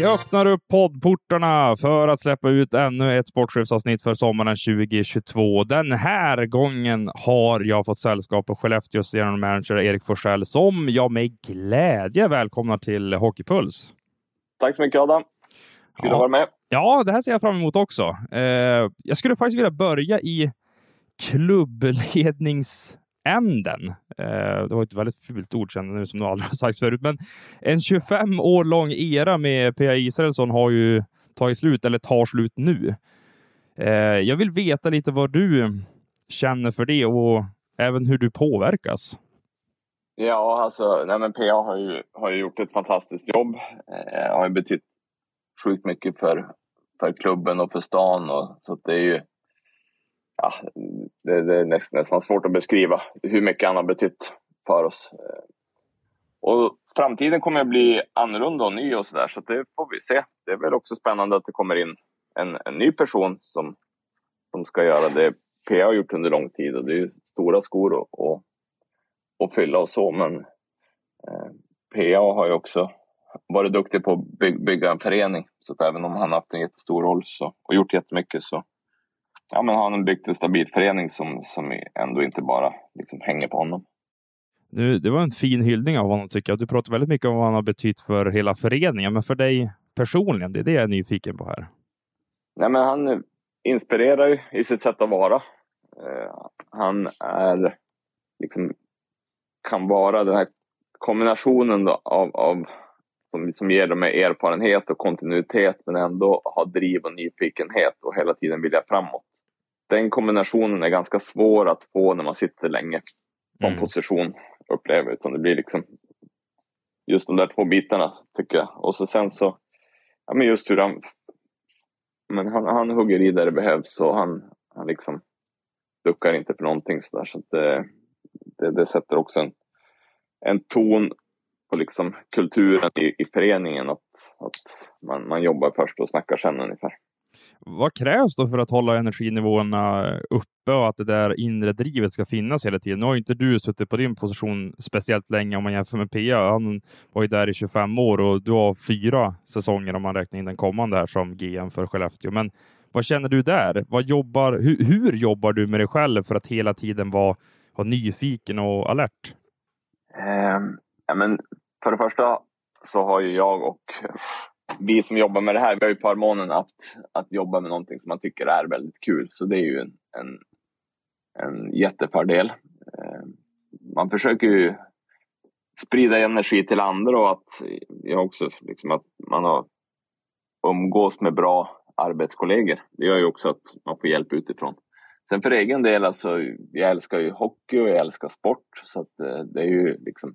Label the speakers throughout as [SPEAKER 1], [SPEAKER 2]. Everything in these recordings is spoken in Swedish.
[SPEAKER 1] Vi öppnar upp poddportarna för att släppa ut ännu ett sportchefsavsnitt för sommaren 2022. Den här gången har jag fått sällskap av Skellefteås general manager Erik Forsell som jag med glädje välkomnar till Hockeypuls.
[SPEAKER 2] Tack så mycket Adam. Kul
[SPEAKER 1] Ja.
[SPEAKER 2] att vara med.
[SPEAKER 1] Ja, det här ser jag fram emot också. Eh, jag skulle faktiskt vilja börja i Änden. Eh, det var ett väldigt fult ord känner nu som nog aldrig har sagts förut, men en 25 år lång era med P.A. Israelsson har ju tagit slut, eller tar slut nu. Eh, jag vill veta lite vad du känner för det och även hur du påverkas.
[SPEAKER 2] Ja, alltså, nej men PA har ju, har ju gjort ett fantastiskt jobb. Eh, har ju betytt sjukt mycket för, för klubben och för stan. Och, så att det är ju ja, det, det är nästan, nästan svårt att beskriva hur mycket han har betytt för oss. Och framtiden kommer att bli annorlunda och ny och sådär, så det får vi se. Det är väl också spännande att det kommer in en, en ny person som, som ska göra det PA har gjort under lång tid och det är ju stora skor att, och, och fylla och så, men eh, PA har ju också varit duktig på att by- bygga en förening. Så att även om han haft en jättestor roll så, och gjort jättemycket så ja, men har han byggt en stabil förening som, som ändå inte bara liksom hänger på honom.
[SPEAKER 1] Nu, det var en fin hyllning av honom tycker jag. Du pratar väldigt mycket om vad han har betytt för hela föreningen, men för dig personligen, det är det jag är nyfiken på här.
[SPEAKER 2] Nej, men han inspirerar ju i sitt sätt att vara. Eh, han är liksom kan vara den här kombinationen då av, av som, som ger dem erfarenhet och kontinuitet men ändå ha driv och nyfikenhet och hela tiden vilja framåt. Den kombinationen är ganska svår att få när man sitter länge på en
[SPEAKER 1] Mm.
[SPEAKER 2] position upplever utan det blir liksom just de där två bitarna tycker jag. Och så sen så, ja men just hur han men han, han hugger i där det behövs och han, han liksom duckar inte för någonting sådär. Så att det, det, det sätter också en, en ton på liksom kulturen i, i föreningen. Att, att man, man jobbar först och snackar sen ungefär.
[SPEAKER 1] Vad krävs då för att hålla energinivåerna uppe och att det där inre drivet ska finnas hela tiden? Nu har ju inte du suttit på din position speciellt länge om man jämför med Pia. Han var ju där i 25 år och du har fyra säsonger om man räknar in den kommande här som GM för Skellefteå. Men vad känner du där? Vad jobbar, hur, hur jobbar du med dig själv för att hela tiden vara, vara nyfiken och alert?
[SPEAKER 2] Um, ja, men för det första så har ju jag och vi som jobbar med det här, vi har ju förmånen att, att jobba med någonting som man tycker är väldigt kul. Så det är ju en, en, en jättefördel. Eh, man försöker ju sprida energi till andra och att jag också liksom att man har umgås med bra arbetskollegor. Det gör ju också att man får hjälp utifrån. Sen för egen del, alltså, jag älskar ju hockey och jag älskar sport. Så att, eh, det är ju liksom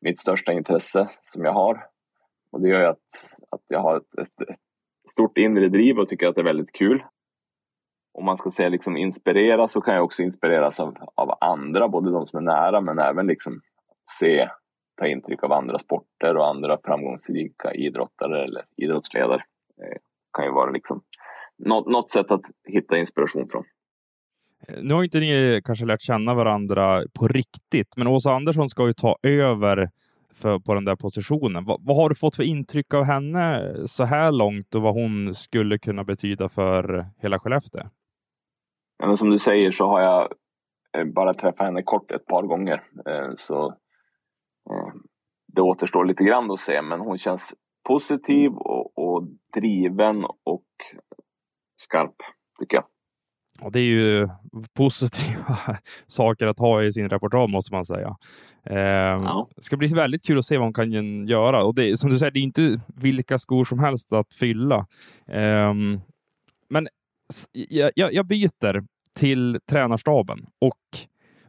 [SPEAKER 2] mitt största intresse som jag har. Och det gör ju att, att jag har ett, ett, ett stort inre driv och tycker att det är väldigt kul. Om man ska säga liksom inspirera så kan jag också inspireras av, av andra, både de som är nära men även liksom se, ta intryck av andra sporter och andra framgångsrika idrottare eller idrottsledare. Det kan ju vara liksom något, något sätt att hitta inspiration från.
[SPEAKER 1] Eh, nu har inte ni kanske lärt känna varandra på riktigt, men Åsa Andersson ska ju ta över för, på den där positionen. Vad, vad har du fått för intryck av henne så här långt och vad hon skulle kunna betyda för hela Skellefteå?
[SPEAKER 2] Ja, men som du säger så har jag eh, bara träffat henne kort ett par gånger. Eh, så eh, det återstår lite grann att se, men hon känns positiv och, och driven och skarp, tycker jag.
[SPEAKER 1] Och det är ju positiva saker att ha i sin repertoar måste man säga. Eh,
[SPEAKER 2] Ja.
[SPEAKER 1] Det ska bli väldigt kul att se vad hon kan göra. Och det, som du säger, det är inte vilka skor som helst att fylla. Eh, men jag, jag, byter till tränarstaben och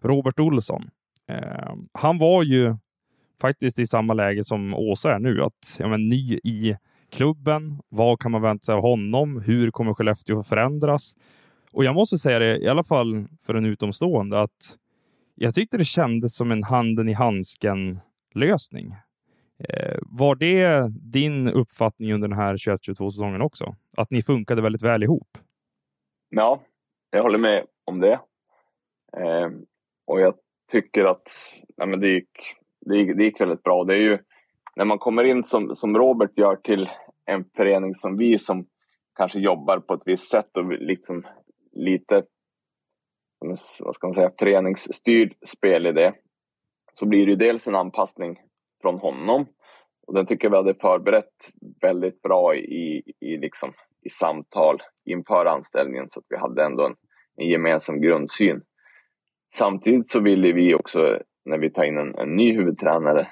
[SPEAKER 1] Robert Olsson. Eh, han var ju faktiskt i samma läge som Åsa är nu, att ja, men, ny i klubben. Vad kan man vänta sig av honom? Hur kommer Skellefteå att förändras? Och jag måste säga det, i alla fall för en utomstående, att jag tyckte det kändes som en handen i handsken lösning. Eh, var det din uppfattning under den här 21-22 säsongen också? Att ni funkade väldigt väl ihop?
[SPEAKER 2] Ja, jag håller med om det. Eh, och jag tycker att nej, men det, gick, det, gick, det gick väldigt bra. Det är ju när man kommer in som, som Robert gör till en förening som vi som kanske jobbar på ett visst sätt och liksom lite vad ska man säga, föreningsstyrd spelidé så blir det ju dels en anpassning från honom och den tycker jag vi hade förberett väldigt bra i, i, liksom, i samtal inför anställningen så att vi hade ändå en, en gemensam grundsyn. Samtidigt så ville vi också när vi tar in en, en ny huvudtränare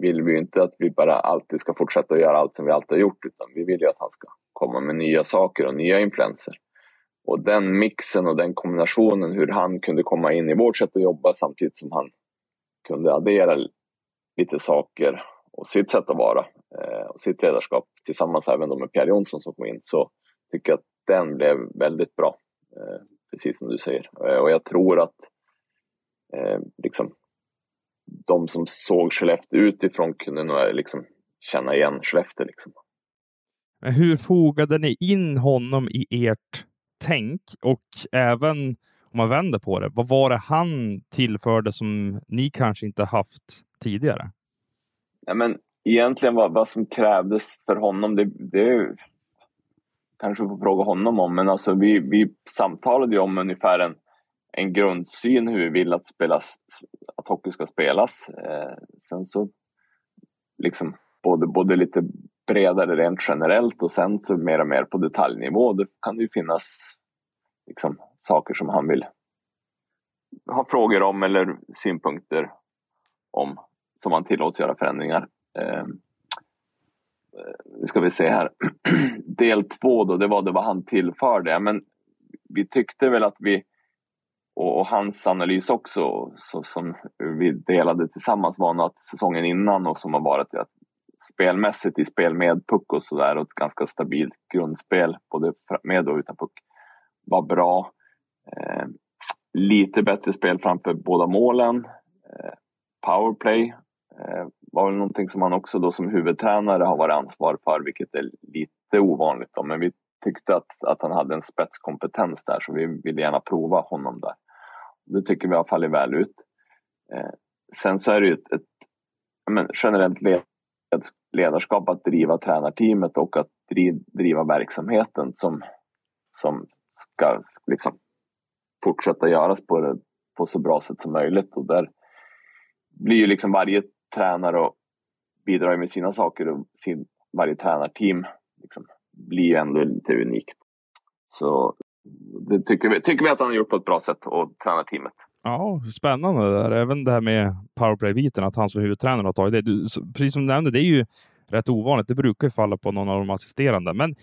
[SPEAKER 2] vill vi inte att vi bara alltid ska fortsätta att göra allt som vi alltid har gjort utan vi vill ju att han ska komma med nya saker och nya influenser. Och den mixen och den kombinationen, hur han kunde komma in i vårt sätt att jobba samtidigt som han kunde addera lite saker och sitt sätt att vara eh, och sitt ledarskap tillsammans även med Pierre Jonsson som kom in så tycker jag att den blev väldigt bra. Eh, precis som du säger. Eh, och jag tror att liksom, de som såg Skellefteå utifrån kunde nog liksom känna igen Skellefteå. Liksom.
[SPEAKER 1] Men hur fogade ni in honom i ert tänk och även om man vänder på det, vad var det han tillförde som ni kanske inte haft tidigare?
[SPEAKER 2] Ja, men egentligen vad, vad som krävdes för honom, det, det kanske får fråga honom om, men alltså vi, vi samtalade ju om ungefär en, en grundsyn hur vi vill att, spelas, att hockey ska spelas. Eh, sen så liksom både, både lite bredare rent generellt och sen så mer och mer på detaljnivå. Det kan ju finnas liksom, saker som han vill ha frågor om eller synpunkter om som han tillåts göra förändringar. Eh, nu ska vi se här. Del två då, det var det vad han tillförde. Men vi tyckte väl att vi och, hans analys också så, som vi delade tillsammans var nog att säsongen innan och som har varit att spelmässigt i spel med puck och sådär och ett ganska stabilt grundspel både med och utan puck var bra. Eh, lite bättre spel framför båda målen. Eh, powerplay eh, var väl någonting som han också då som huvudtränare har varit ansvarig för, vilket är lite ovanligt. Då. Men vi tyckte att, att han hade en spetskompetens där, så vi ville gärna prova honom där. Det tycker vi har fallit väl ut. Eh, sen så är det ju ett, ett men, generellt led, ledarskap att driva tränarteamet och att driva verksamheten som, som ska liksom fortsätta göras på, det, på så bra sätt som möjligt. Och där blir ju liksom varje tränare och bidrar med sina saker och sin, varje tränarteam liksom blir ändå lite unikt. Så det tycker vi, tycker vi att han har gjort på ett bra sätt och tränarteamet.
[SPEAKER 1] Ja, spännande det där. Även det här med powerplay-biten, att han som huvudtränare har tagit det. Du, precis som du nämnde, det är ju rätt ovanligt. Det brukar ju falla på någon av de assisterande. Men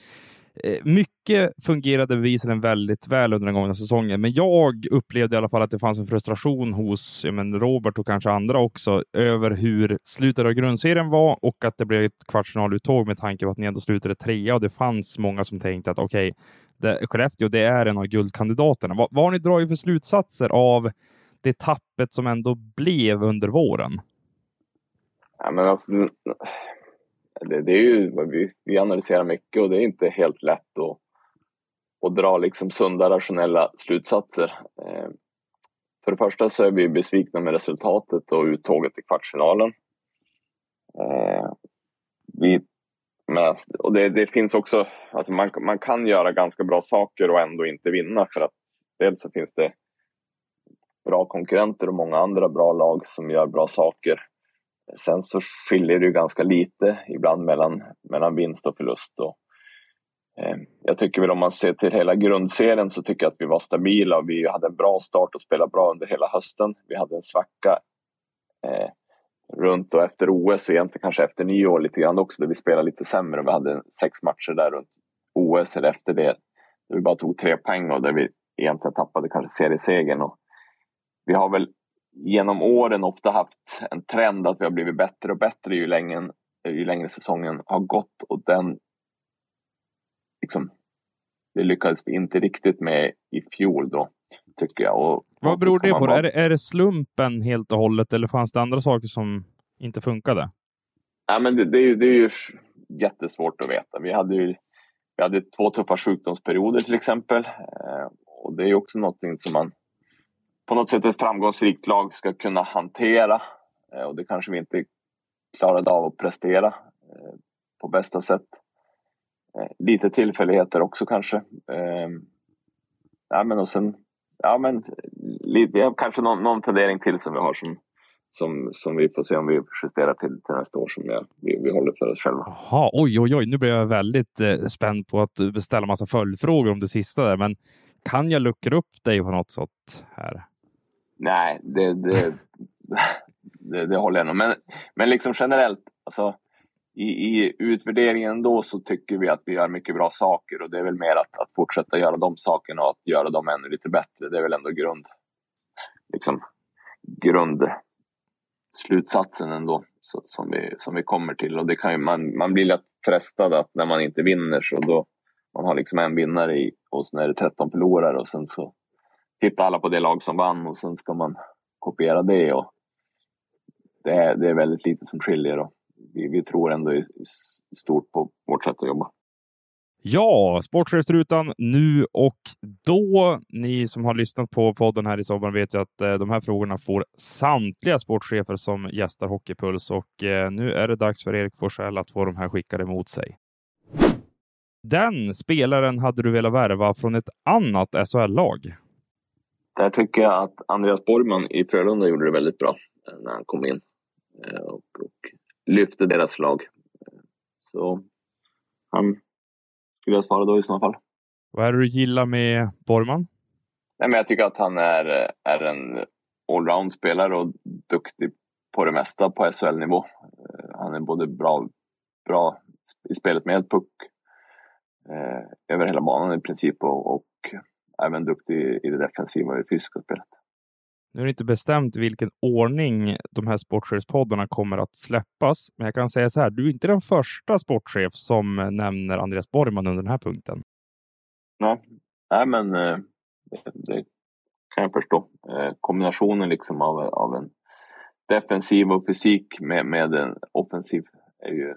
[SPEAKER 1] Eh, mycket fungerade bevisligen väldigt väl under den gångna säsongen, men jag upplevde i alla fall att det fanns en frustration hos men Robert och kanske andra också över hur slutet av grundserien var och att det blev ett kvartsfinaluttåg med tanke på att ni ändå slutade trea och det fanns många som tänkte att okej, okay, Skellefteå, det är en av guldkandidaterna. Vad, vad har ni dragit för slutsatser av det tappet som ändå blev under våren?
[SPEAKER 2] Ja, men alltså, det, det är ju, vi, vi analyserar mycket och det är inte helt lätt att, att dra liksom sunda, rationella slutsatser. Eh, för det första så är vi besvikna med resultatet och uttåget i kvartsfinalen. Eh, vi, men, alltså, och det, det, finns också, alltså man, man kan göra ganska bra saker och ändå inte vinna för att dels så finns det bra konkurrenter och många andra bra lag som gör bra saker. Sen så skiljer det ju ganska lite ibland mellan, mellan vinst och förlust. Och, eh, jag tycker väl om man ser till hela grundserien så tycker jag att vi var stabila och vi hade en bra start och spelade bra under hela hösten. Vi hade en svacka eh, runt och efter OS och egentligen kanske efter nyår lite grann också där vi spelade lite sämre. Vi hade sex matcher där runt OS eller efter det där vi bara tog tre poäng och där vi egentligen tappade kanske seriesegern. Och vi har väl genom åren ofta haft en trend att vi har blivit bättre och bättre ju längre, ju längre säsongen har gått och den liksom, det lyckades vi inte riktigt med i fjol då, tycker jag. Och
[SPEAKER 1] Vad beror det på? Bara... Är, det, är det slumpen helt och hållet eller fanns det andra saker som inte funkade?
[SPEAKER 2] Ja, men det, det, är ju, det är ju jättesvårt att veta. Vi hade ju vi hade två tuffa sjukdomsperioder till exempel. Eh, och det är också någonting som man på något sätt ett framgångsrikt lag ska kunna hantera. Eh, och det kanske vi inte klarade av att prestera eh, på bästa sätt. Eh, lite tillfälligheter också kanske. Ja, men och sen, ja, men, vi har kanske någon, någon fundering till som vi har som som, som vi får se om vi justerar till, till nästa år som jag, vi, vi håller för oss själva.
[SPEAKER 1] Jaha, oj, oj, oj, nu blir jag väldigt eh, spänd på att beställa massa följdfrågor om det sista där, men kan jag luckra upp dig på något sätt här?
[SPEAKER 2] Nej, det, det, det, det håller jag nog. Men, men liksom generellt, alltså, i, i utvärderingen då så tycker vi att vi gör mycket bra saker och det är väl mer att, att fortsätta göra de sakerna och att göra dem ännu lite bättre. Det är väl ändå grund, liksom, grund slutsatsen ändå så, som, vi, som vi kommer till. Och det kan ju, man, man blir lätt frestad att när man inte vinner så då man har liksom en vinnare i, och sen är det 13 förlorare och sen så Titta alla på det lag som vann och sen ska man kopiera det. Och det, är, det är väldigt lite som skiljer och vi, vi tror ändå i, i stort på vårt sätt att jobba.
[SPEAKER 1] Ja, Sportchefsrutan nu och då. Ni som har lyssnat på podden här i sommar vet ju att eh, de här frågorna får samtliga sportchefer som gästar Hockeypuls och eh, nu är det dags för Erik Forsell att få de här skickade mot sig. Den spelaren hade du velat värva från ett annat SHL-lag?
[SPEAKER 2] Där tycker jag att Andreas Borgman i Frölunda gjorde det väldigt bra eh, när han kom in och, och lyfte deras lag. Så han skulle jag svara då i så fall.
[SPEAKER 1] Vad är det du gillar med Borgman?
[SPEAKER 2] Nej, men jag tycker att han är, är en allround-spelare och duktig på det mesta på SHL-nivå. Eh, han är både bra, bra i spelet med puck eh, över hela banan i princip och, och även duktig i det defensiva och det fysiska spelet.
[SPEAKER 1] Nu är det inte bestämt vilken ordning de här sportchefspoddarna kommer att släppas, men jag kan säga så här. Du är inte den första sportchef som nämner Andreas Borgman under den här punkten.
[SPEAKER 2] Nej, Nej men eh, det, kan jag förstå. Eh, kombinationen liksom av, av en defensiv och fysik med, med en offensiv är ju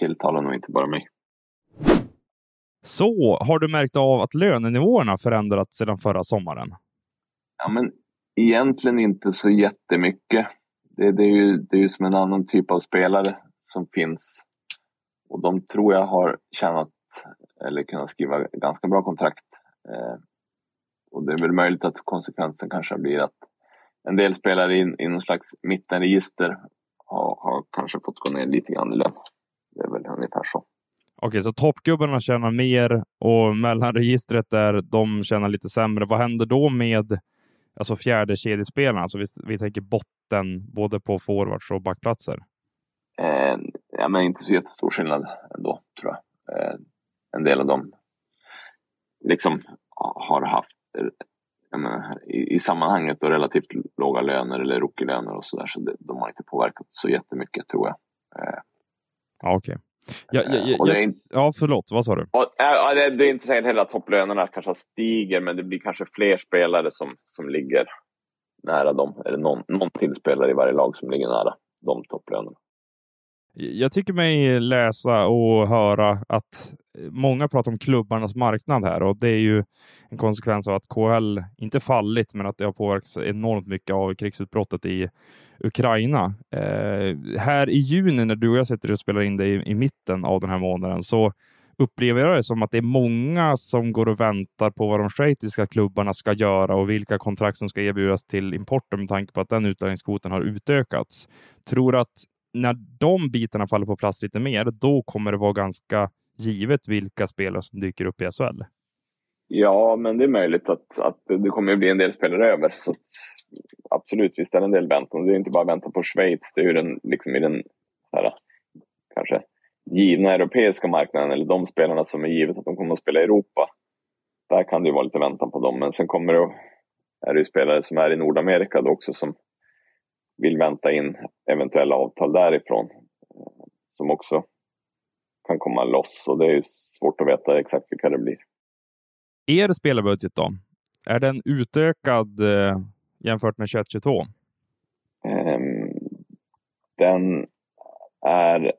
[SPEAKER 2] tilltalande och inte bara mig.
[SPEAKER 1] Så har du märkt av att lönenivåerna förändrats sedan förra sommaren?
[SPEAKER 2] Ja, men Egentligen inte så jättemycket. Det, det, är ju, det är ju som en annan typ av spelare som finns. Och de tror jag har tjänat eller kunnat skriva ganska bra kontrakt. Eh, och det är väl möjligt att konsekvensen kanske blir att en del spelare i, i någon slags mittenregister har, har kanske fått gå ner lite grann i lön. Det är väl ungefär så.
[SPEAKER 1] Okej, så toppgubbarna tjänar mer och mellanregistret där de tjänar lite sämre. Vad händer då med alltså fjärde kedjespelarna, alltså vi, vi tänker botten både på forwards och backplatser?
[SPEAKER 2] Eh, ja, men inte så jättestor skillnad ändå, tror jag. Eh, en del av dem liksom har haft menar, i, i, sammanhanget och relativt låga löner eller rookie-löner och sådär, så, det, de har inte påverkat så jättemycket, tror jag.
[SPEAKER 1] Eh, ja, okej. Okay. Ja, ja, ja, ja, inte, ja, förlåt, vad sa du?
[SPEAKER 2] Och, ja, det, det, är inte säkert heller att topplönerna kanske stiger, men det blir kanske fler spelare som, som ligger nära dem. Eller någon, någon till spelare i varje lag som ligger nära de topplönerna.
[SPEAKER 1] Jag tycker mig läsa och höra att många pratar om klubbarnas marknad här och det är ju en konsekvens av att KHL inte fallit, men att det har påverkats enormt mycket av krigsutbrottet i Ukraina. Eh, här i juni när du och jag sitter och spelar in det i, i mitten av den här månaden så upplever jag det som att det är många som går och väntar på vad de schweiziska klubbarna ska göra och vilka kontrakt som ska erbjudas till importen med tanke på att den utlänningskvoten har utökats. Tror att när de bitarna faller på plats lite mer, då kommer det vara ganska givet vilka spelare som dyker upp i SHL.
[SPEAKER 2] Ja, men det är möjligt att, att det kommer att bli en del spelare över. Så absolut, visst är det en del väntan. Det är inte bara väntan på Schweiz, det är ju den, liksom i den här, kanske givna europeiska marknaden eller de spelarna som är givet att de kommer att spela i Europa. Där kan det ju vara lite väntan på dem. Men sen kommer det, är det ju spelare som är i Nordamerika då också som vill vänta in eventuella avtal därifrån. Som också kan komma loss och det är svårt att veta exakt vilka det blir.
[SPEAKER 1] Er spelarbudget då? Är den utökad eh, jämfört med 21-22?
[SPEAKER 2] Um, den är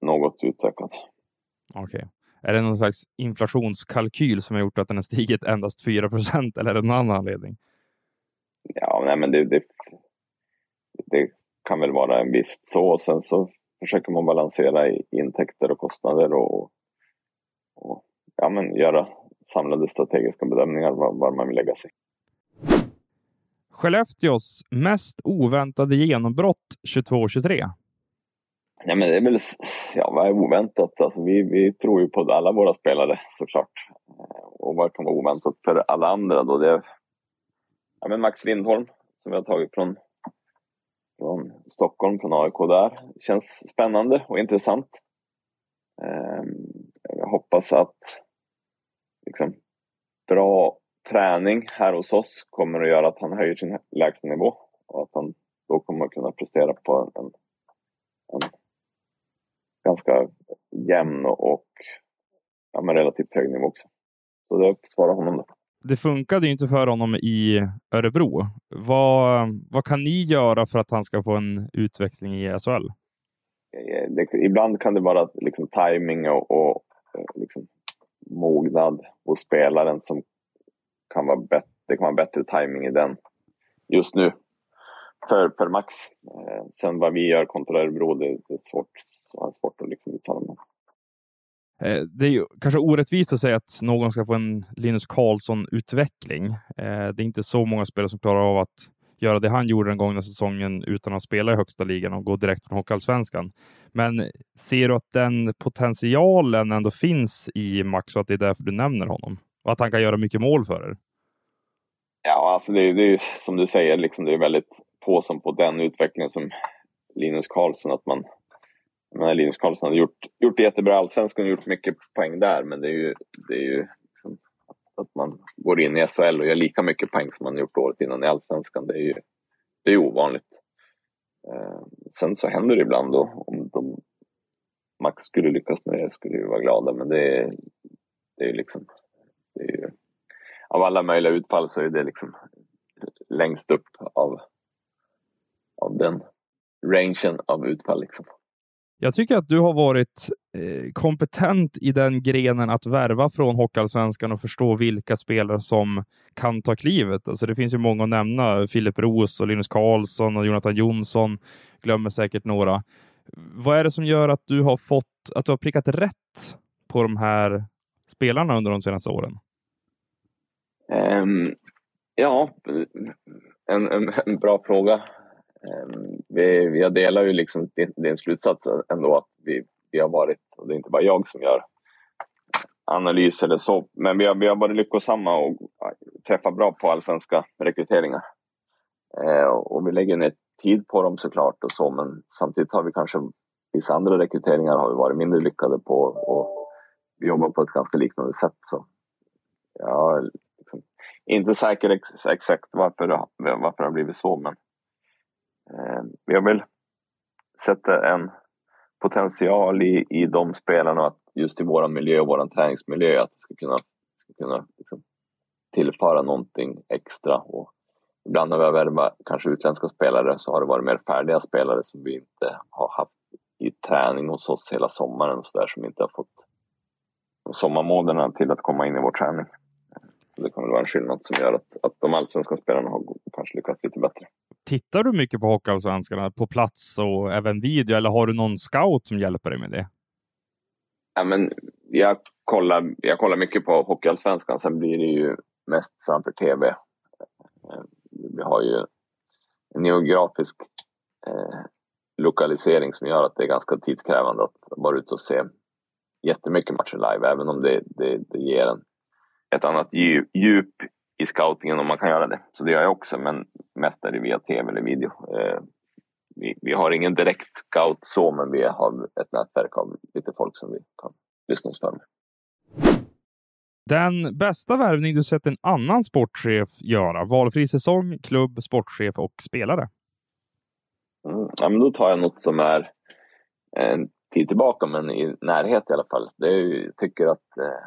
[SPEAKER 2] något utökad.
[SPEAKER 1] Okej. Okay. Är det någon slags inflationskalkyl som har gjort att den har stigit endast 4 procent eller är det någon annan anledning?
[SPEAKER 2] Ja, nej, men det, det, det kan väl vara en viss så. Och sen så försöker man balansera intäkter och kostnader och, och ja, men göra samlade strategiska bedömningar var, var man vill lägga sig.
[SPEAKER 1] Skellefteås mest oväntade genombrott 22-23?
[SPEAKER 2] Ja, men det är väl, ja, vad är oväntat? Alltså, vi, vi tror ju på alla våra spelare såklart. Och vad kan vara oväntat för alla andra då? Det är, ja, men Max Lindholm som vi har tagit från, från Stockholm, från AIK där. Känns spännande och intressant. Ehm, jag hoppas att liksom, bra träning här hos oss kommer att göra att han höjer sin lägstanivå och att han då kommer att kunna prestera på en, en ganska jämn och ja, men relativt hög nivå också. Så det svarar honom då.
[SPEAKER 1] Det funkade ju inte för honom i Örebro. Vad, vad kan ni göra för att han ska få en utveckling i SHL?
[SPEAKER 2] Eh, det, ibland kan det vara liksom timing och, och eh, liksom mognad hos spelaren som kan vara bättre. Det kan vara bättre timing i den just nu för, för Max. Eh, sen vad vi gör kontra Örebro, det, det är svårt, svårt att liksom uttala mig
[SPEAKER 1] eh, det är ju kanske orättvist att säga att någon ska få en Linus Karlsson-utveckling. Eh, det är inte så många spelare som klarar av att göra det han gjorde den gångna säsongen utan att spela i högsta ligan och gå direkt från Hockeyallsvenskan. Men ser du att den potentialen ändå finns i Max och att det är därför du nämner honom? Och att han kan göra mycket mål för er?
[SPEAKER 2] Ja, alltså det, det är som du säger, liksom, det är väldigt få som på den utvecklingen som Linus Karlsson. Att man, menar, Linus Karlsson hade gjort, gjort det jättebra i Allsvenskan och gjort mycket poäng där, men det är ju, det är ju liksom, att man går in i SHL och gör lika mycket poäng som man gjort året innan i Allsvenskan. Det är ju, det är ovanligt. Eh, sen så händer det ibland då, om de, Max skulle lyckas med det skulle vi vara glada, men det är, det är liksom det är ju, av alla möjliga utfall så är det liksom längst upp av, av den rangen av utfall. Liksom.
[SPEAKER 1] Jag tycker att du har varit eh, kompetent i den grenen att värva från Hockeyallsvenskan och förstå vilka spelare som kan ta klivet. Alltså det finns ju många att nämna. Filip Roos och Linus Karlsson och Jonathan Jonsson. Glömmer säkert några. Vad är det som gör att du har fått att du har prickat rätt på de här spelarna under de senaste åren?
[SPEAKER 2] Um, ja, en, en, en, bra fråga. Ehm, vi, jag delar ju liksom din, din slutsats ändå att vi, vi har varit, och det är inte bara jag som gör analys eller så, men vi har, vi har varit lyckosamma och träffat bra på allsvenska rekryteringar. Eh, och vi lägger ner tid på dem såklart och så, men samtidigt har vi kanske vissa andra rekryteringar har vi varit mindre lyckade på och vi jobbar på ett ganska liknande sätt. Så jag är liksom inte säker ex exakt varför det, varför det har blivit så, men eh, vill sätta en potential i, i de spelarna att just i vår miljö och vår träningsmiljö att det ska kunna, ska kunna liksom, tillföra någonting extra. Och ibland när vi har värvat kanske utländska spelare så har det varit mer färdiga spelare som vi inte har haft i träning hos oss hela sommaren och så där som inte har fått sommarmånaderna till att komma in i vår träning. Det kan väl vara en skillnad som gör att, att de allsvenska spelarna har kanske lyckats lite bättre.
[SPEAKER 1] Tittar du mycket på Hockeyallsvenskan på plats och även video eller har du någon scout som hjälper dig med det?
[SPEAKER 2] Ja, men jag, kollar, jag kollar mycket på Hockeyallsvenskan, sen blir det ju mest framför tv. Eh, vi har ju en geografisk eh, lokalisering som gör att det är ganska tidskrävande att vara ute och se jättemycket matcher live, även om det, det, det ger en, ett annat djup i scoutingen om man kan göra det. Så det gör jag också, men mest är det via tv eller video. Eh, vi, vi, har ingen direkt scout så, men vi har ett nätverk av lite folk som vi kan för med.
[SPEAKER 1] Den bästa värvning du sett en annan sportchef göra? Valfri säsong, klubb, sportchef och spelare?
[SPEAKER 2] Mm, ja, men då tar jag något som är en tid tillbaka, men i närhet i alla fall. Det är, jag tycker att eh,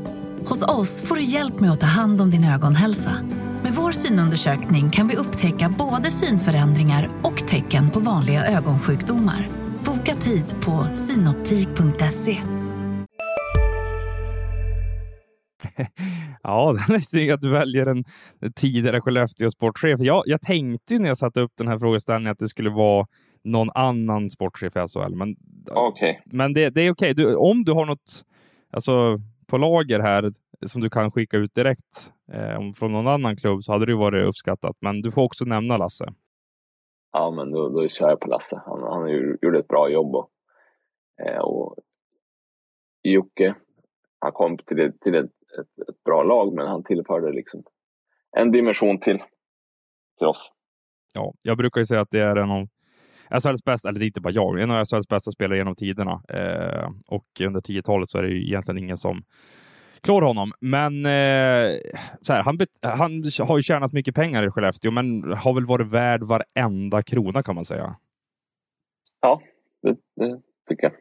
[SPEAKER 3] Hos oss får du hjälp med att ta hand om din ögonhälsa. Med vår synundersökning kan vi upptäcka både synförändringar och tecken på vanliga ögonsjukdomar. Boka tid på synoptik.se.
[SPEAKER 1] Ja, den är snygg att du väljer en tidigare Skellefteå sportchef. Jag, jag tänkte ju när jag satte upp den här frågeställningen att det skulle vara någon annan sportchef i SHL. Men,
[SPEAKER 2] okay.
[SPEAKER 1] men det, det är okej. Okay. om du har något alltså, på lager här som du kan skicka ut direkt eh, från någon annan klubb så hade det varit uppskattat. Men du får också nämna Lasse.
[SPEAKER 2] Ja, men då, då kör jag på Lasse. Han, han gjorde ett bra jobb. Och, eh, och Jocke, han kom till, till ett, ett, ett, bra lag, men han tillförde liksom en dimension till, till oss.
[SPEAKER 1] Ja, jag brukar ju säga att det är en av SHLs bästa, eller det är inte bara jag, en av SHLs bästa spelare genom tiderna. Eh, och under 10-talet så är det ju egentligen ingen som klår honom. Men eh, så här, han, han har ju tjänat mycket pengar i Skellefteå, men har väl varit värd varenda krona kan man säga.
[SPEAKER 2] Ja, det, det tycker jag.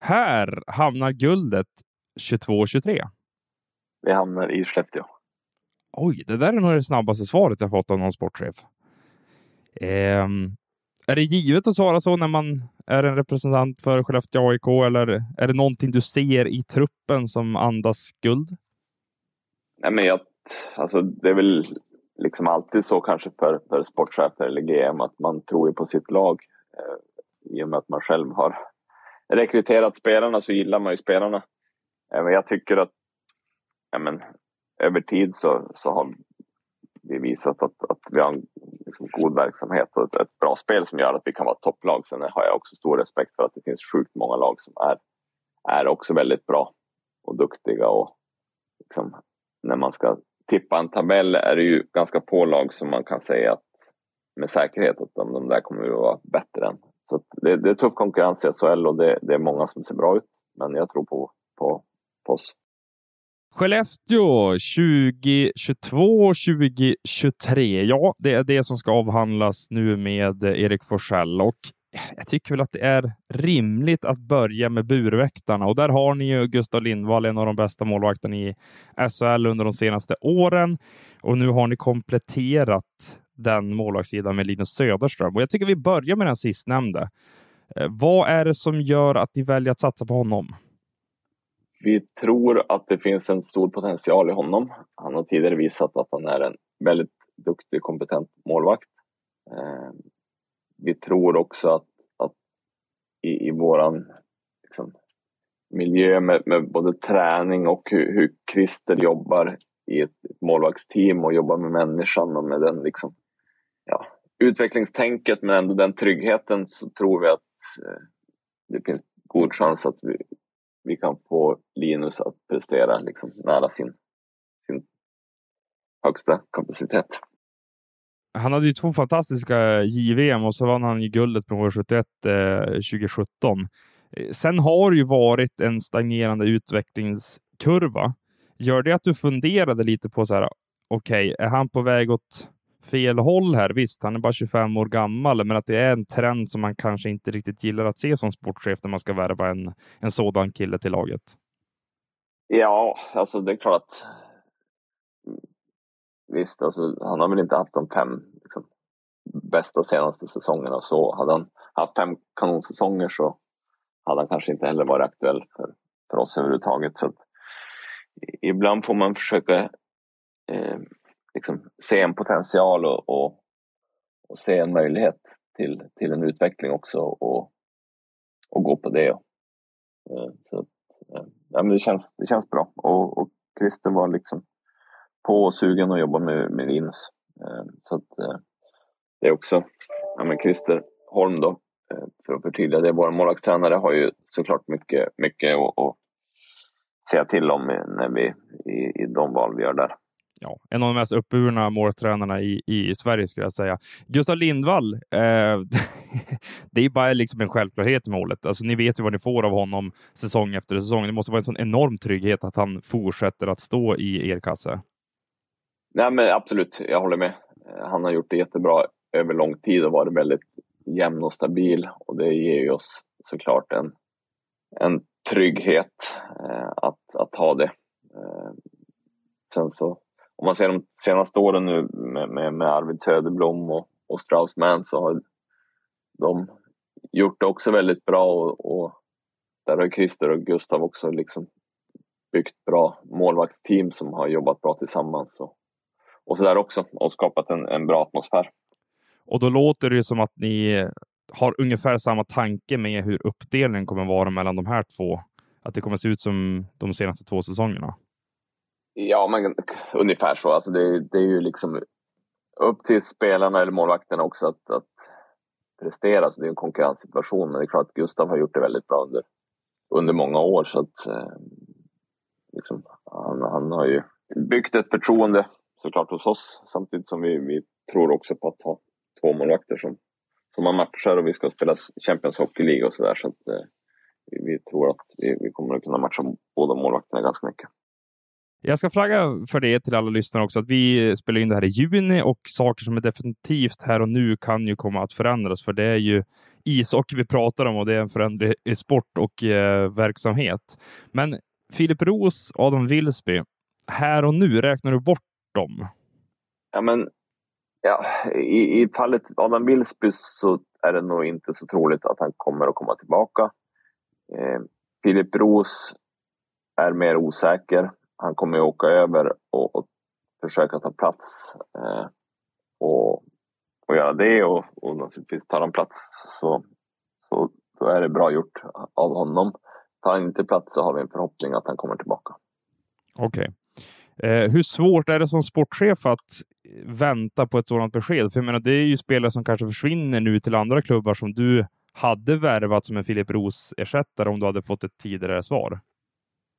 [SPEAKER 1] Här hamnar guldet 22-23.
[SPEAKER 2] Vi hamnar i Skellefteå.
[SPEAKER 1] Oj, det där är nog det snabbaste svaret jag fått av någon sportchef. Eh, är det givet att svara så när man är en representant för Skellefteå AIK eller är det någonting du ser i truppen som andas guld?
[SPEAKER 2] Nej, men jag, alltså, det är väl liksom alltid så kanske för, för sportchefer eller GM att man tror på sitt lag. Eh, I och med att man själv har rekryterat spelarna så gillar man ju spelarna. Eh, men jag tycker att ja, men, över tid så, så har vi visat att, att vi har en liksom, god verksamhet och ett, ett, bra spel som gör att vi kan vara ett topplag. Sen har jag också stor respekt för att det finns sjukt många lag som är, är också väldigt bra och duktiga. Och liksom, när man ska tippa en tabell är det ju ganska få lag som man kan säga att med säkerhet att de, de där kommer att vara bättre än. Så det, det, är tuff konkurrens i SHL och det, det, är många som ser bra ut. Men jag tror på, på, på oss.
[SPEAKER 1] Skellefteå 2022-2023. Ja, det är det som ska avhandlas nu med Erik Forsell och jag tycker väl att det är rimligt att börja med burväktarna och där har ni ju Gustav Lindvall, en av de bästa målvakterna i SHL under de senaste åren och nu har ni kompletterat den målvaktssidan med Linus Söderström och jag tycker vi börjar med den sistnämnde. Eh, vad är det som gör att ni väljer att satsa på honom?
[SPEAKER 2] Vi tror att det finns en stor potential i honom. Han har tidigare visat att han är en väldigt duktig, kompetent målvakt. Eh, vi tror också att, att i, i våran liksom, miljö med, med, både träning och hur, hur Christer jobbar i ett, ett målvaktsteam och jobbar med människan och med den liksom, ja, utvecklingstänket men ändå den tryggheten så tror vi att eh, det finns god chans att vi, vi kan få Linus att prestera liksom nära sin, sin högsta kapacitet.
[SPEAKER 1] Han hade ju två fantastiska JVM och så vann han ju guldet på år 71 eh, 2017. Eh, sen har det ju varit en stagnerande utvecklingskurva. Gör det att du funderade lite på så här, okej, okay, är han på väg åt fel håll här. Visst, han är bara 25 år gammal, men att det är en trend som man kanske inte riktigt gillar att se som sportchef när man ska värva en, en sådan kille till laget.
[SPEAKER 2] Ja, alltså det är klart att mm, visst, alltså, han har väl inte haft de fem liksom, bästa senaste säsongerna så hade han haft fem kanonsäsonger så hade han kanske inte heller varit aktuell för, för oss överhuvudtaget. Så att, ibland får man försöka eh, liksom, se en potential och, och, och, se en möjlighet till, till en utveckling också och, och gå på det. Eh, så att, eh, ja, men det, känns, det känns bra och, och Christer var liksom på och sugen att jobba med, med Linus. Eh, så att det är också, ja men Christer Holm då, för att förtydliga det, vår målvaktstränare har ju såklart mycket, mycket att, att säga till om när vi, i, i de val vi gör där
[SPEAKER 1] ja, en av de mest uppburna måltränarna i, i Sverige skulle jag säga. Gustav Lindvall, eh, det är bara liksom en självklarhet i målet. Alltså, ni vet ju vad ni får av honom säsong efter säsong. Det måste vara en sån enorm trygghet att han fortsätter att stå i er kasse.
[SPEAKER 2] Nej, men absolut, jag håller med. Han har gjort det jättebra över lång tid och varit väldigt jämn och stabil och det ger ju oss såklart en, en trygghet eh, att, att ha det. Eh, sen så om man ser de senaste åren nu med, med, med Arvid Söderblom och, och Straussman så har de gjort det också väldigt bra och, och där har Christer och Gustav också liksom byggt bra målvaktsteam som har jobbat bra tillsammans och, och så där också och skapat en, en bra atmosfär.
[SPEAKER 1] Och då låter det som att ni har ungefär samma tanke med hur uppdelningen kommer vara mellan de här två. Att det kommer se ut som de senaste två säsongerna.
[SPEAKER 2] Ja, men ungefär så. Alltså det, det, är ju liksom upp till spelarna eller målvakterna också att, att prestera. Så det är en konkurrenssituation. Men det är klart att Gustav har gjort det väldigt bra under, under många år. Så att, eh, liksom, han, han har ju byggt ett förtroende såklart hos oss. Samtidigt som vi, vi tror också på att ha två målvakter som, som har matchar och vi ska spela Champions Hockey League och sådär. Så att eh, vi, vi, tror att vi, vi kommer att kunna matcha båda målvakterna ganska mycket.
[SPEAKER 1] Jag ska flagga för det till alla lyssnare också, att vi spelar in det här i juni och saker som är definitivt här och nu kan ju komma att förändras, för det är ju ishockey vi pratar om och det är en föränderlig sport och eh, verksamhet. Men Filip Ros, Adam Wilsby, här och nu, räknar du bort dem?
[SPEAKER 2] Ja, men ja, i, i fallet Adam Wilsby så är det nog inte så troligt att han kommer att komma tillbaka. Eh, Filip Ros är mer osäker han kommer ju åka över och, och försöka ta plats eh, och, och göra det och, och naturligtvis tar han plats så, så då är det bra gjort av honom. Tar han inte plats så har vi en förhoppning att han kommer tillbaka.
[SPEAKER 1] Okej. Okay. Eh, hur svårt är det som sportchef att vänta på ett sådant besked? För jag menar, det är ju spelare som kanske försvinner nu till andra klubbar som du hade värvat som en Filip Roos ersättare om du hade fått ett tidigare svar.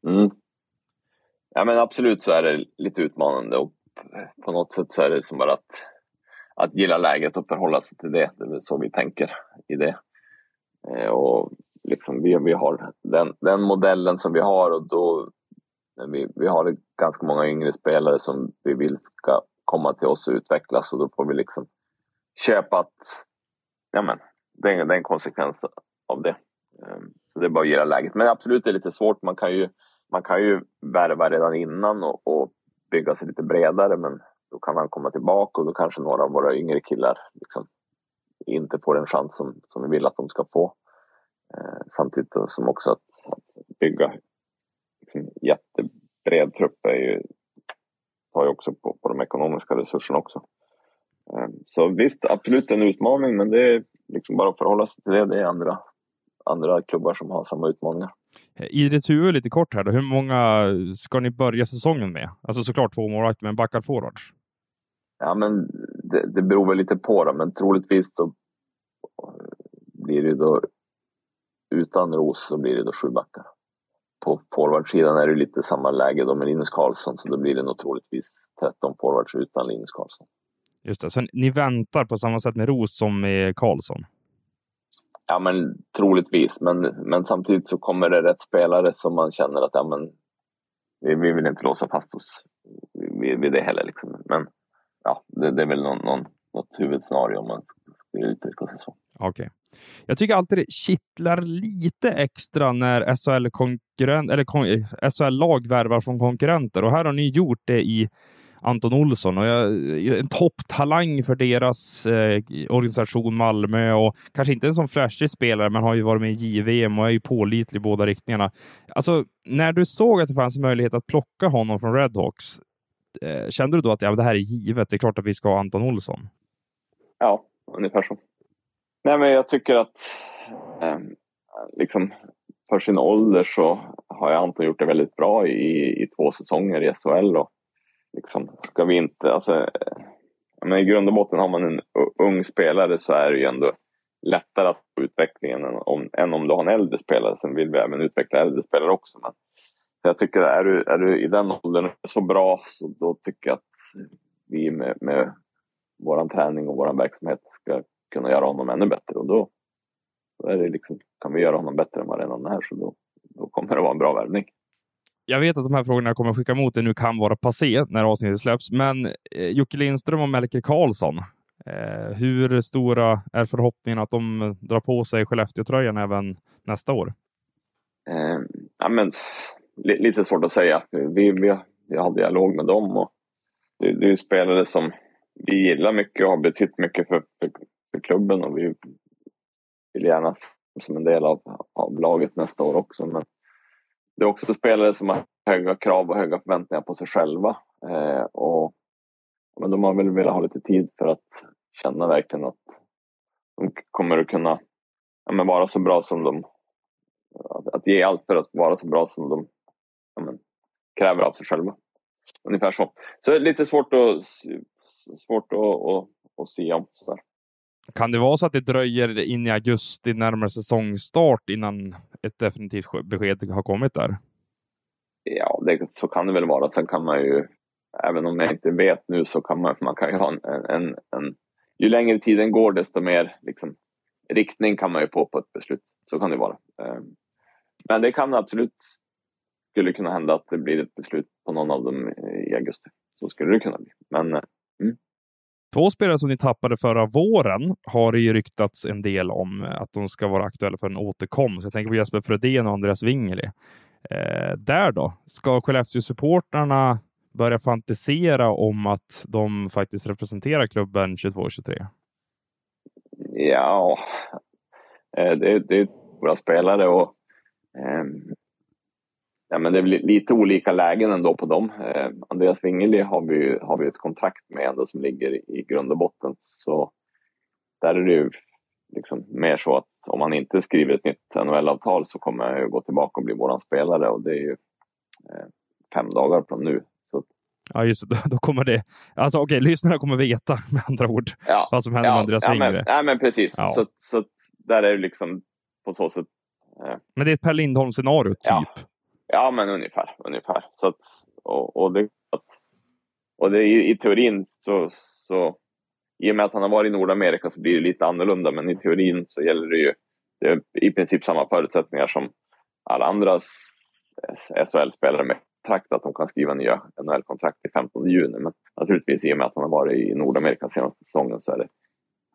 [SPEAKER 2] Mm. Ja men absolut så är det lite utmanande och på något sätt så är det som bara att, att gilla läget och förhålla sig till det. Det är väl så vi tänker i det. Eh, och liksom vi, vi har den, den modellen som vi har och då vi, vi har ganska många yngre spelare som vi vill ska komma till oss och utvecklas och då får vi liksom köpa att ja men, det, är, det är en konsekvens av det. Eh, så det är bara att gilla läget. Men absolut, det är lite svårt. Man kan ju man kan ju värva redan innan och, och, bygga sig lite bredare men då kan han komma tillbaka och då kanske några av våra yngre killar liksom inte får en chans som, som vi vill att de ska få. Eh, samtidigt som också att, att bygga liksom, jättebred trupp är ju, tar ju också på, på de ekonomiska resurserna också. Eh, så visst, absolut en utmaning men det är liksom bara att förhålla sig till det. Det är andra, andra klubbar som har samma utmaningar.
[SPEAKER 1] I ditt huvud lite kort här då, hur många ska ni börja säsongen med? Alltså såklart två målvakter, men backar forwards?
[SPEAKER 2] Ja, men det, det beror väl lite på då, men troligtvis då blir det då utan Ros så blir det då sju backar. På forwardsidan är det lite samma läge då med Linus Karlsson, så då blir det nog troligtvis 13 forwards utan Linus Karlsson.
[SPEAKER 1] Just det, så ni väntar på samma sätt med Ros som med Karlsson?
[SPEAKER 2] Ja, men troligtvis. Men, men samtidigt så kommer det rätt spelare som man känner att ja, men, vi, vi vill inte låsa fast oss vid, vid det heller. Liksom. Men ja, det, det är väl någon, någon, något huvudscenario om man ska uttrycka sig så.
[SPEAKER 1] Okej. Okay. Jag tycker alltid det kittlar lite extra när SHL-lag eh, SHL värvar från konkurrenter och här har ni gjort det i Anton Olsson och jag, en topptalang för deras eh, organisation Malmö och kanske inte en sån flashig spelare, men har ju varit med i JVM och är ju pålitlig i båda riktningarna. Alltså, när du såg att det fanns möjlighet att plocka honom från Redhawks, eh, kände du då att ja, det här är givet? Det är klart att vi ska ha Anton Olsson.
[SPEAKER 2] Ja, ungefär så. Nej, men jag tycker att eh, liksom för sin ålder så har Anton gjort det väldigt bra i, i två säsonger i SHL och liksom, ska vi inte, alltså, eh, men i grund och botten har man en ung spelare så är det ju ändå lättare att få utvecklingen än om, än om du har en äldre spelare. Sen vill vi även utveckla äldre spelare också. Men jag tycker är du, är du i den åldern så bra så då tycker jag att vi med, med vår träning och vår verksamhet ska kunna göra honom ännu bättre. Och då, då är det liksom, kan vi göra honom bättre än vad redan är så då, då kommer det vara en bra värvning.
[SPEAKER 1] Jag vet att de här frågorna jag kommer skicka mot dig nu kan vara passé när avsnittet släpps, men eh, Jocke Lindström och Melker Karlsson, eh, hur stora är förhoppningarna att de eh, drar på sig Skellefteå-tröjan även nästa år?
[SPEAKER 2] Eh, ja, men, lite svårt att säga. Vi, vi, vi har dialog med dem och det, det är spelare som vi gillar mycket och har betytt mycket för, för, för klubben och vi vill gärna som en del av, av laget nästa år också. Men det är också spelare som har höga krav och höga förväntningar på sig själva. Eh, och, men de har väl velat ha lite tid för att känna verkligen att de kommer att kunna ja, men vara så bra som de... Att, att ge allt för att vara så bra som de ja, men, kräver av sig själva. Ungefär så. Så det är lite svårt att, svårt att, att, att se om. Sådär.
[SPEAKER 1] Kan det vara så att det dröjer in i augusti, närmare säsongstart, innan ett definitivt besked har kommit där?
[SPEAKER 2] Ja, det, så kan det väl vara. Sen kan man ju, även om jag inte vet nu, så kan man, man kan ju ha en, en, en ju längre tiden går, desto mer liksom, riktning kan man ju få på ett beslut. Så kan det vara. Ehm, men det kan absolut, skulle kunna hända att det blir ett beslut på någon av dem i augusti. Så skulle det kunna bli. Men eh, mm.
[SPEAKER 1] Två spelare som ni tappade förra våren har det ju ryktats en del om eh, att de ska vara aktuella för en återkomst. Jag tänker på Jesper Frödén och Andreas Wingeli. Eh, där då? Ska Skellefteå-supportrarna börja fantisera om att de faktiskt representerar klubben 22-23?
[SPEAKER 2] Ja, eh, det, det är bra spelare och ehm, ja, men det är lite olika lägen ändå på dem. Eh, Andreas Wingeli har vi, har vi ett kontrakt med ändå som ligger i grund och botten. Så där är det ju liksom mer så att om han inte skriver ett nytt NHL-avtal så kommer han ju gå tillbaka och bli våran spelare och det är ju eh, fem dagar från nu. Så...
[SPEAKER 1] Ja, just det. Då kommer det. Alltså okej, okay, lyssnarna kommer veta med andra ord ja, vad som händer
[SPEAKER 2] ja,
[SPEAKER 1] med Andreas
[SPEAKER 2] ja,
[SPEAKER 1] Wingeli.
[SPEAKER 2] Men, ja, men precis. Ja. Så, så där är det liksom på så sätt.
[SPEAKER 1] Eh... Men det är ett Per Lindholm-scenario, typ?
[SPEAKER 2] Ja. Ja, men ungefär. ungefär. Så att, och, och, det, och det, i, i teorin så, så, i och med att han har varit i Nordamerika så blir det lite annorlunda, men i teorin så gäller det ju det är i princip samma förutsättningar som alla andra SHL-spelare med kontrakt, att de kan skriva nya NHL-kontrakt till 15 juni. Men naturligtvis i och med att han har varit i Nordamerika senaste säsongen så är det,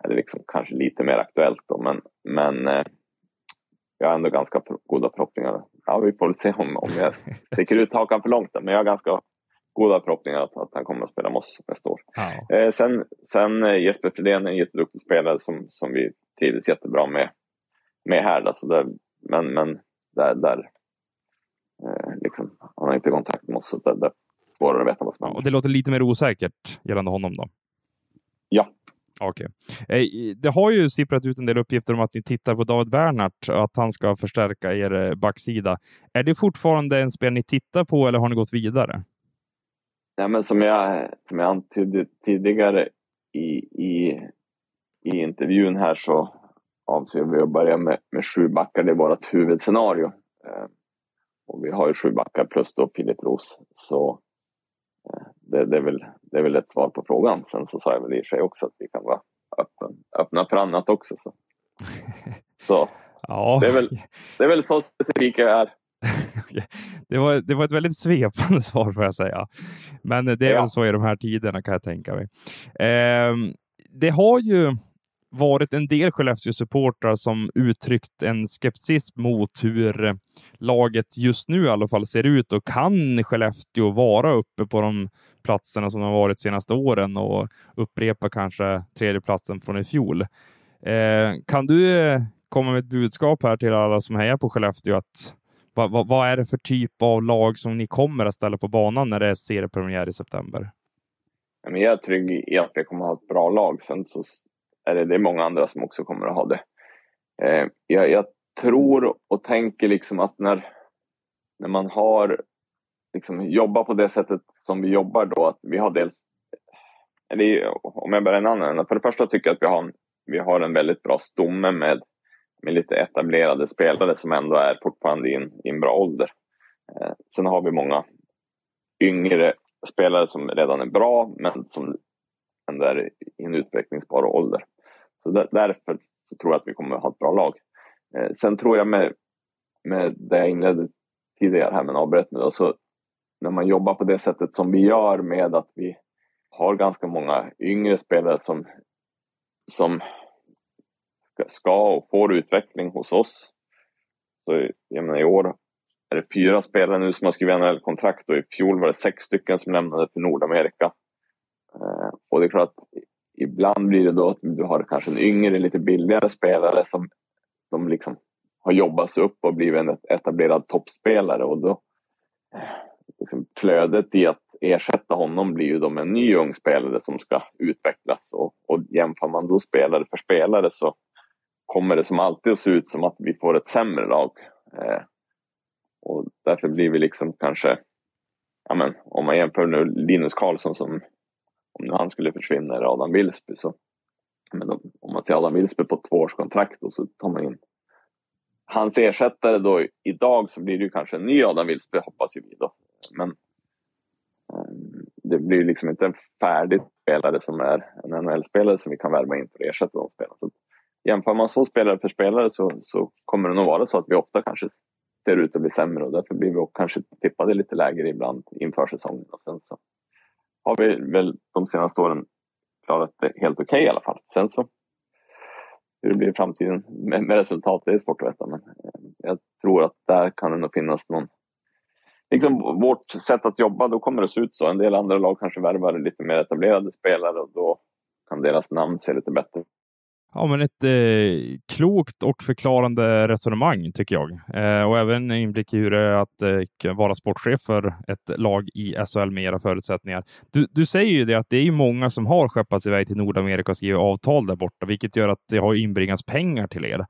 [SPEAKER 2] är det liksom kanske lite mer aktuellt. Då. Men, men eh, jag har ändå ganska goda förhoppningar. Ja, vi får väl se om, om jag sticker ut hakan för långt. Men jag har ganska goda förhoppningar att, att han kommer att spela med oss nästa år. Ja. Eh, sen, sen eh, Jesper Fredén är en jätteduktig spelare som, som vi trivdes jättebra med, med här. Alltså där, men, men där, där eh, liksom, han har inte kontakt med oss så där, där svårare att veta vad som
[SPEAKER 1] händer. Och det låter lite mer osäkert gällande honom då?
[SPEAKER 2] Ja,
[SPEAKER 1] Okej. Eh, okay. Det har ju sipprat ut en del uppgifter om att ni tittar på David Bernhardt och att han ska förstärka er eh, backsida. Är det fortfarande en spel ni tittar på eller har ni gått vidare?
[SPEAKER 2] Ja, men som, jag, som jag antydde tidigare i, i, i intervjun här så avser vi att börja med, med sju backar. Det är vårt huvudscenario. Eh, och vi har ju sju backar plus då Filip Roos. Så det, det, är väl, det är väl ett svar på frågan. Sen så sa jag väl i och för sig också att vi kan vara öppen, öppna för annat också. Så, så ja. det, är väl, det är väl så specifika jag är.
[SPEAKER 1] det, var, det var ett väldigt svepande svar får jag säga. Men det är ja. väl så i de här tiderna kan jag tänka mig. Eh, det har ju varit en del Skellefteå-supportrar som uttryckt en skepsis mot hur eh, laget just nu i alla fall ser ut och kan Skellefteå vara uppe på de platserna som de har varit senaste åren och upprepa kanske tredjeplatsen från i fjol. Eh, kan du eh, komma med ett budskap här till alla som hejar på Skellefteå att vad, vad, vad, är det för typ av lag som ni kommer att ställa på banan när det är seriepremiär i september?
[SPEAKER 2] Jag är trygg i att vi kommer att ha ett bra lag. Sen så eller det, är många andra som också kommer att ha det. Eh, jag, jag, tror och tänker liksom att när, när man har liksom jobba på det sättet som vi jobbar då, att vi har dels, eller om jag börjar en annan för det första tycker jag att vi har en, vi har en väldigt bra stomme med, med lite etablerade spelare som ändå är fortfarande i en, i en bra ålder. Eh, sen har vi många yngre spelare som redan är bra, men som ändå är i en utvecklingsbar ålder. Så där, därför så tror jag att vi kommer att ha ett bra lag. Eh, sen tror jag med, med det jag inledde tidigare här med avbrott nu, så när man jobbar på det sättet som vi gör med att vi har ganska många yngre spelare som, som ska, och får utveckling hos oss. Så jag menar, i år är det fyra spelare nu som har skrivit NHL-kontrakt och i fjol var det sex stycken som lämnade för Nordamerika. Eh, och det är klart att ibland blir det då att du har kanske en yngre, lite billigare spelare som, som liksom har jobbats upp och blivit en etablerad toppspelare och då eh, liksom, flödet i att ersätta honom blir ju då med en ny ung spelare som ska utvecklas och, och jämför man då spelare för spelare så kommer det som alltid att se ut som att vi får ett sämre lag. Eh, och därför blir vi liksom kanske, ja men, om man jämför nu Linus Karlsson som, om nu han skulle försvinna, eller Adam Wilsby så, men om, om man ser Adam Wilsby på två års kontrakt och så tar man in hans ersättare då idag så blir det ju kanske en ny Adam Wilsby hoppas ju vi då. Men ehm, det blir liksom inte en färdig spelare som är en NHL-spelare som vi kan värva in för att ersätta de spelarna. Så jämför man så spelare för spelare så, så kommer det nog vara så att vi ofta kanske ser ut att bli sämre och därför blir vi kanske tippade lite lägre ibland inför säsongen. Och har vi väl de senaste åren klarat det helt okej okay i alla fall. Sen så hur det blir i framtiden med, med resultat, det är svårt att veta. Men eh, jag tror att där kan det nog finnas någon... Liksom vårt sätt att jobba, då kommer det se ut så. En del andra lag kanske värvar lite mer etablerade spelare och då kan deras namn se lite bättre
[SPEAKER 1] Ja, men ett eh, klokt och förklarande resonemang tycker jag. Eh, och även inblick i hur det är att eh, vara sportchef för ett lag i SHL med era förutsättningar. Du, du säger ju det att det är många som har skeppats iväg till Nordamerika och skrivit avtal där borta, vilket gör att det har inbringats pengar till er.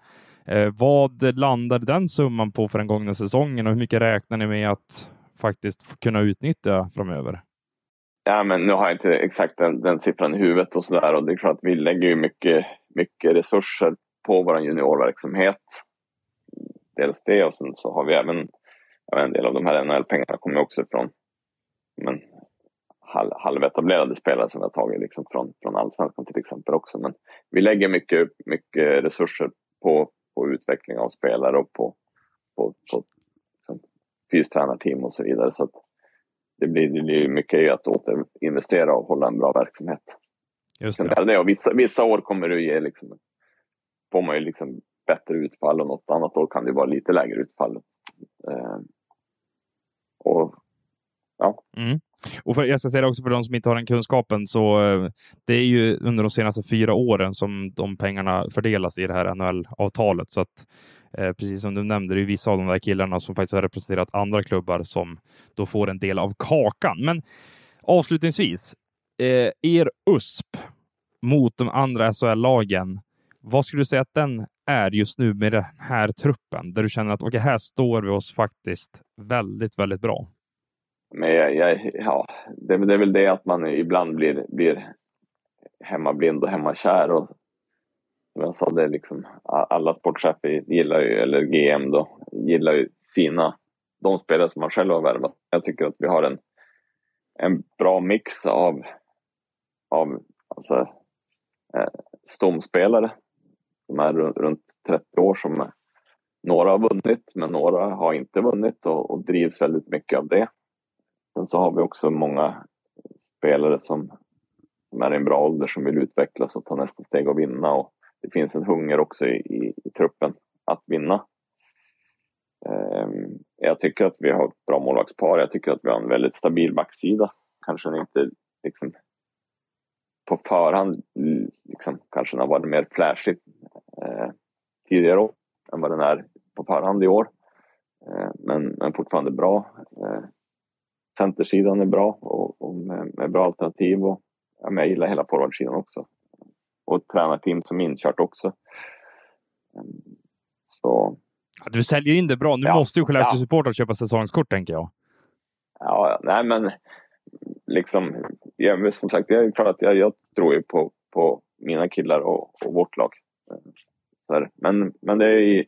[SPEAKER 1] Eh, vad landar den summan på för den gångna säsongen och hur mycket räknar ni med att faktiskt kunna utnyttja framöver?
[SPEAKER 2] Ja, men nu har jag inte exakt den, den siffran i huvudet och så där och det är klart att vi lägger ju mycket mycket resurser på vår juniorverksamhet. Dels det och sen så har vi även en del av de här NHL-pengarna kommer också ifrån men, halv, halvetablerade spelare som vi har tagit liksom från, från allsvenskan till exempel också. Men vi lägger mycket, mycket resurser på, på utveckling av spelare och på, på, på liksom, fystränarteam och så vidare. Så att det blir, det blir mycket att återinvestera och hålla en bra verksamhet. Just det. det och vissa, vissa år kommer det ge liksom, får man ju liksom bättre utfall och något annat år kan det vara lite lägre utfall. Eh, och ja.
[SPEAKER 1] Mm. Och för, jag ska säga det också för de som inte har den kunskapen, så eh, det är ju under de senaste fyra åren som de pengarna fördelas i det här NHL-avtalet. Så att eh, precis som du nämnde, det är vissa av de där killarna som faktiskt har representerat andra klubbar som då får en del av kakan. Men avslutningsvis, eh, er USP mot de andra SHL-lagen, vad skulle du säga att den är just nu med den här truppen? Där du känner att okay, här står vi oss faktiskt väldigt, väldigt bra.
[SPEAKER 2] Men jag, jag, ja, det, det, är väl det att man ibland blir, blir hemmablind och hemmakär. Och, som jag sa, det är liksom, alla sportchefer gillar ju, eller GM då, gillar ju sina, de spelare som man själv har värvat. Jag tycker att vi har en, en bra mix av av alltså, eh, stomspelare som är runt 30 år som eh, några har vunnit men några har inte vunnit och, och drivs väldigt mycket av det. Sen så har vi också många spelare som, som är i en bra ålder som vill utvecklas och ta nästa steg och vinna och det finns en hunger också i, i, i truppen att vinna. Um, jag tycker att vi har ett bra målvaktspar. Jag tycker att vi har en väldigt stabil backsida. Kanske inte liksom på förhand liksom, kanske den har varit mer flashig eh, tidigare år än vad den är på förhand i år. Eh, men, men fortfarande bra. Eh, centersidan är bra och, och med, med, bra alternativ och ja, men jag gillar hela forwardsidan också. Och tränarteam som inkört också. Mm, så.
[SPEAKER 1] Ja, du säljer in det bra. Nu ja, måste ju Skellefteå ja. Supportrar köpa säsongskort tänker jag.
[SPEAKER 2] Ja, nej men liksom, jag, som sagt, jag är klart att jag, jag tror ju på, på mina killar och, och vårt lag. Så men, men det är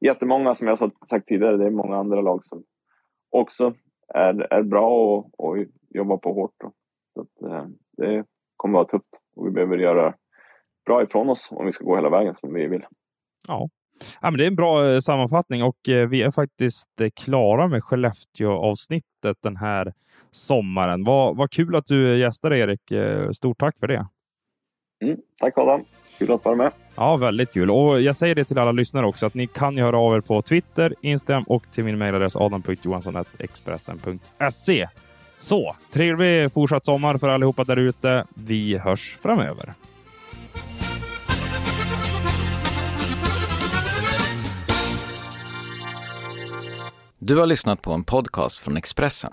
[SPEAKER 2] jättemånga, som jag sagt tidigare, det är många andra lag som också är, är bra och, och jobbar på hårt. Då. Så att, eh, det kommer vara tufft och vi behöver göra bra ifrån oss om vi ska gå hela vägen som vi vill.
[SPEAKER 1] Ja, Ja, men det är en bra eh, sammanfattning och eh, vi är faktiskt klara med Skellefteå-avsnittet den här sommaren. Vad, vad kul att du gästade Erik. Stort tack för det.
[SPEAKER 2] Mm, tack Adam. Kul att vara med.
[SPEAKER 1] Ja, väldigt kul. Och jag säger det till alla lyssnare också att ni kan höra av er på Twitter, Instagram och till min mejladress adam.johansson.expressen.se. Så trevlig fortsatt sommar för allihopa där ute. Vi hörs framöver.
[SPEAKER 4] Du har lyssnat på en podcast från Expressen.